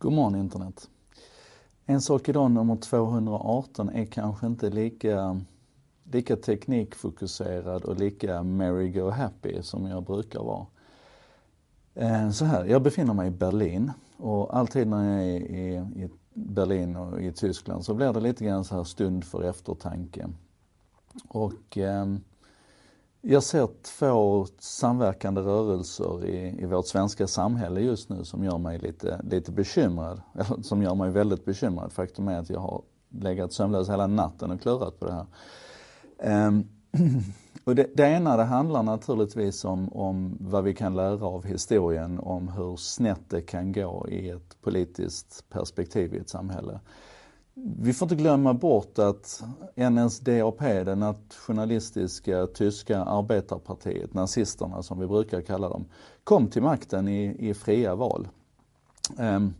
God morgon internet. En sak idag nummer 218 är kanske inte lika, lika teknikfokuserad och lika merry-go-happy som jag brukar vara. Eh, så här, jag befinner mig i Berlin och alltid när jag är i, i Berlin och i Tyskland så blir det lite grann så här stund för eftertanke. Och eh, jag ser två samverkande rörelser i, i vårt svenska samhälle just nu som gör mig lite, lite bekymrad. Eller som gör mig väldigt bekymrad. Faktum är att jag har legat sömnlös hela natten och klurat på det här. Um, och det, det, ena det handlar naturligtvis om, om vad vi kan lära av historien om hur snett det kan gå i ett politiskt perspektiv i ett samhälle. Vi får inte glömma bort att NSDAP, det nationalistiska tyska arbetarpartiet, nazisterna som vi brukar kalla dem, kom till makten i, i fria val. Um,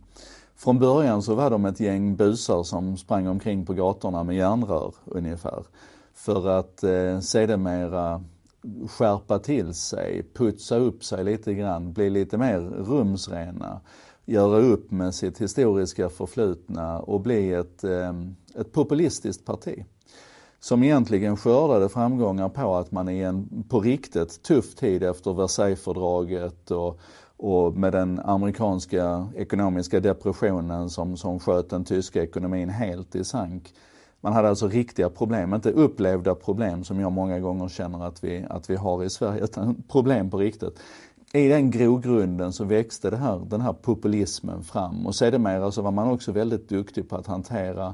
från början så var de ett gäng busar som sprang omkring på gatorna med järnrör ungefär. För att eh, sedermera skärpa till sig, putsa upp sig lite grann, bli lite mer rumsrena göra upp med sitt historiska förflutna och bli ett, eh, ett populistiskt parti. Som egentligen skördade framgångar på att man i en på riktigt tuff tid efter Versaillesfördraget och, och med den amerikanska ekonomiska depressionen som, som sköt den tyska ekonomin helt i sank. Man hade alltså riktiga problem, inte upplevda problem som jag många gånger känner att vi, att vi har i Sverige, utan problem på riktigt i den grogrunden så växte det här, den här populismen fram och sedermera så var man också väldigt duktig på att hantera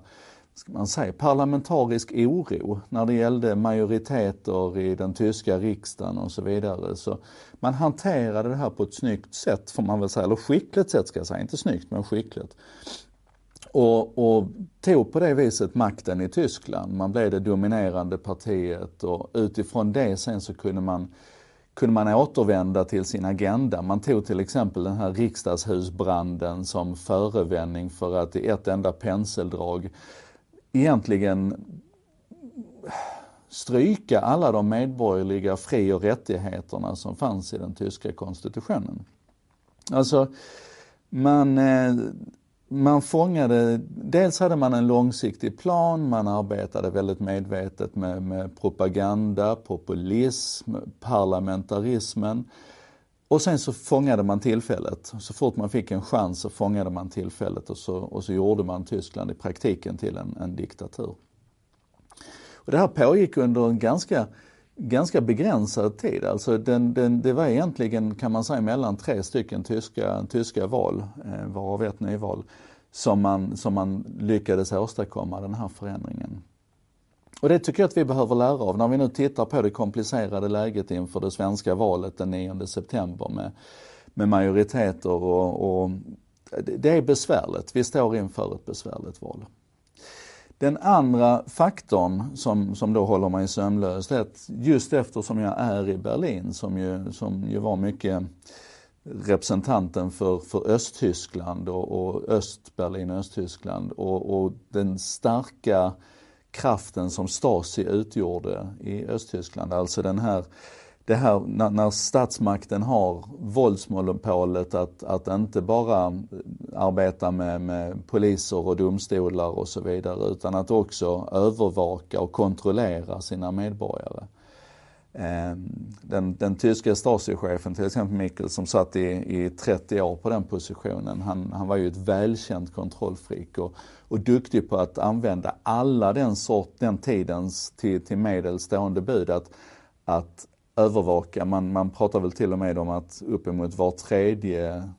ska man säga, parlamentarisk oro när det gällde majoriteter i den tyska riksdagen och så vidare. Så man hanterade det här på ett snyggt sätt får man väl säga, eller skickligt sätt ska jag säga, inte snyggt men skickligt. Och, och tog på det viset makten i Tyskland. Man blev det dominerande partiet och utifrån det sen så kunde man kunde man återvända till sin agenda. Man tog till exempel den här riksdagshusbranden som förevändning för att i ett enda penseldrag egentligen stryka alla de medborgerliga fri och rättigheterna som fanns i den tyska konstitutionen. Alltså, man eh, man fångade, dels hade man en långsiktig plan, man arbetade väldigt medvetet med, med propaganda, populism, parlamentarismen. Och sen så fångade man tillfället. Så fort man fick en chans så fångade man tillfället och så, och så gjorde man Tyskland i praktiken till en, en diktatur. Och det här pågick under en ganska ganska begränsad tid. Alltså den, den, det var egentligen kan man säga mellan tre stycken tyska, tyska val, eh, varav ett nyval, som man, som man lyckades åstadkomma den här förändringen. Och det tycker jag att vi behöver lära av när vi nu tittar på det komplicerade läget inför det svenska valet den 9 september med, med majoriteter och, och det är besvärligt. Vi står inför ett besvärligt val. Den andra faktorn som, som då håller mig sömnlös det är att just eftersom jag är i Berlin som ju, som ju var mycket representanten för, för Östtyskland och, och Östberlin och Östtyskland och, och den starka kraften som Stasi utgjorde i Östtyskland. Alltså den här det här när, när statsmakten har våldsmonopolet att, att inte bara arbeta med, med poliser och domstolar och så vidare utan att också övervaka och kontrollera sina medborgare. Ehm, den, den tyska Stasi-chefen till exempel Mikkel som satt i, i 30 år på den positionen, han, han var ju ett välkänt kontrollfreak och, och duktig på att använda alla den sort, den tidens till, till medel stående bud. Att, att övervaka. Man, man pratar väl till och med om att uppemot var tredje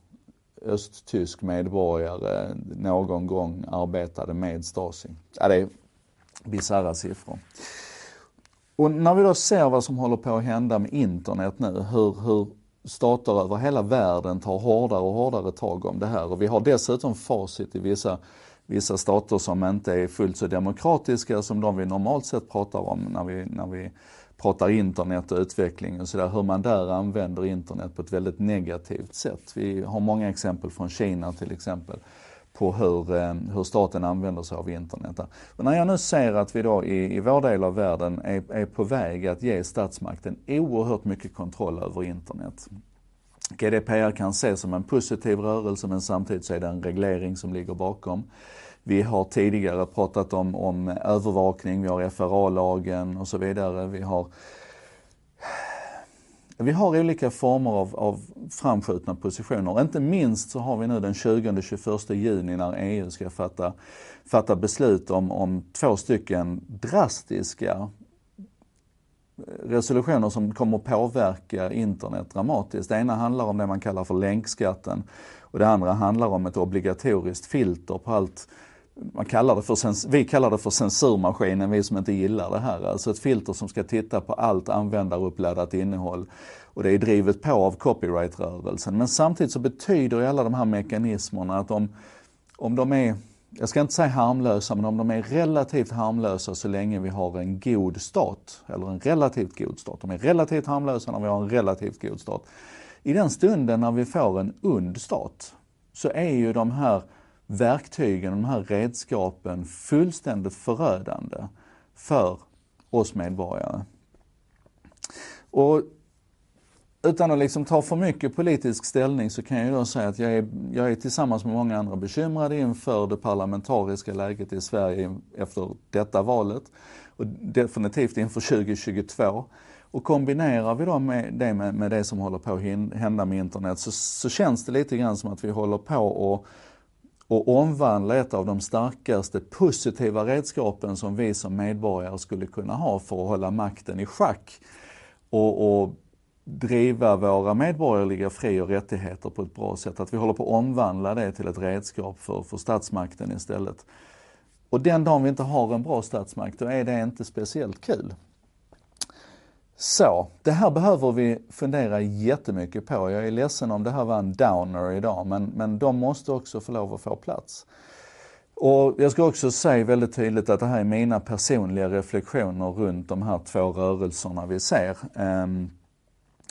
östtysk medborgare någon gång arbetade med Stasi. Ja, det är bisarra siffror. Och när vi då ser vad som håller på att hända med internet nu, hur, hur stater över hela världen tar hårdare och hårdare tag om det här och vi har dessutom facit i vissa, vissa stater som inte är fullt så demokratiska som de vi normalt sett pratar om när vi, när vi pratar internet och utveckling och sådär, hur man där använder internet på ett väldigt negativt sätt. Vi har många exempel från Kina till exempel på hur, eh, hur staten använder sig av internet. Och när jag nu ser att vi då i, i vår del av världen är, är på väg att ge statsmakten oerhört mycket kontroll över internet GDPR kan ses som en positiv rörelse men samtidigt så är det en reglering som ligger bakom. Vi har tidigare pratat om, om övervakning, vi har FRA-lagen och så vidare. Vi har, vi har olika former av, av framskjutna positioner. Inte minst så har vi nu den 20-21 juni när EU ska fatta, fatta beslut om, om två stycken drastiska resolutioner som kommer påverka internet dramatiskt. Det ena handlar om det man kallar för länkskatten och det andra handlar om ett obligatoriskt filter på allt man kallar det för, vi kallar det för censurmaskinen, vi som inte gillar det här. Alltså ett filter som ska titta på allt användaruppladdat innehåll. Och det är drivet på av copyright-rörelsen. Men samtidigt så betyder ju alla de här mekanismerna att om, om de är, jag ska inte säga harmlösa, men om de är relativt harmlösa så länge vi har en god stat, eller en relativt god stat. De är relativt harmlösa när vi har en relativt god stat. I den stunden när vi får en und stat så är ju de här verktygen, de här redskapen fullständigt förödande för oss medborgare. Och utan att liksom ta för mycket politisk ställning så kan jag då säga att jag är, jag är tillsammans med många andra bekymrade inför det parlamentariska läget i Sverige efter detta valet och definitivt inför 2022. Och kombinerar vi då med det med, med det som håller på att hända med internet så, så känns det lite grann som att vi håller på att och omvandla ett av de starkaste positiva redskapen som vi som medborgare skulle kunna ha för att hålla makten i schack och, och driva våra medborgerliga fri och rättigheter på ett bra sätt. Att vi håller på att omvandla det till ett redskap för, för statsmakten istället. Och den dagen vi inte har en bra statsmakt, då är det inte speciellt kul. Så, det här behöver vi fundera jättemycket på. Jag är ledsen om det här var en downer idag, men, men de måste också få lov att få plats. Och jag ska också säga väldigt tydligt att det här är mina personliga reflektioner runt de här två rörelserna vi ser. Um,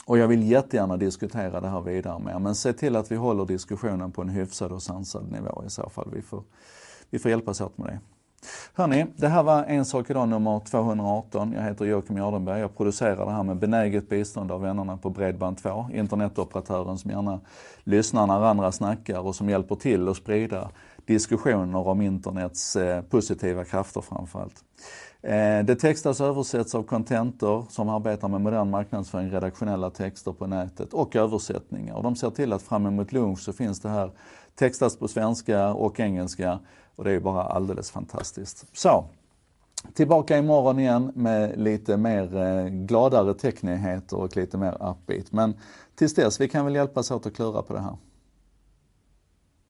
och jag vill jättegärna diskutera det här vidare med men se till att vi håller diskussionen på en hyfsad och sansad nivå i så fall. Vi får, vi får hjälpas åt med det. Hörni, det här var En sak idag nummer 218. Jag heter Joakim Jardenberg. Jag producerar det här med benäget bistånd av vännerna på Bredband2, internetoperatören som gärna lyssnar när andra snackar och som hjälper till att sprida diskussioner om internets eh, positiva krafter framförallt. Eh, det textas och översätts av Contentor som arbetar med modern marknadsföring, redaktionella texter på nätet och översättningar. Och de ser till att fram emot lunch så finns det här textas på svenska och engelska och det är bara alldeles fantastiskt. Så, tillbaka imorgon igen med lite mer eh, gladare technyheter och lite mer upbeat. Men tills dess, vi kan väl hjälpas åt att klura på det här.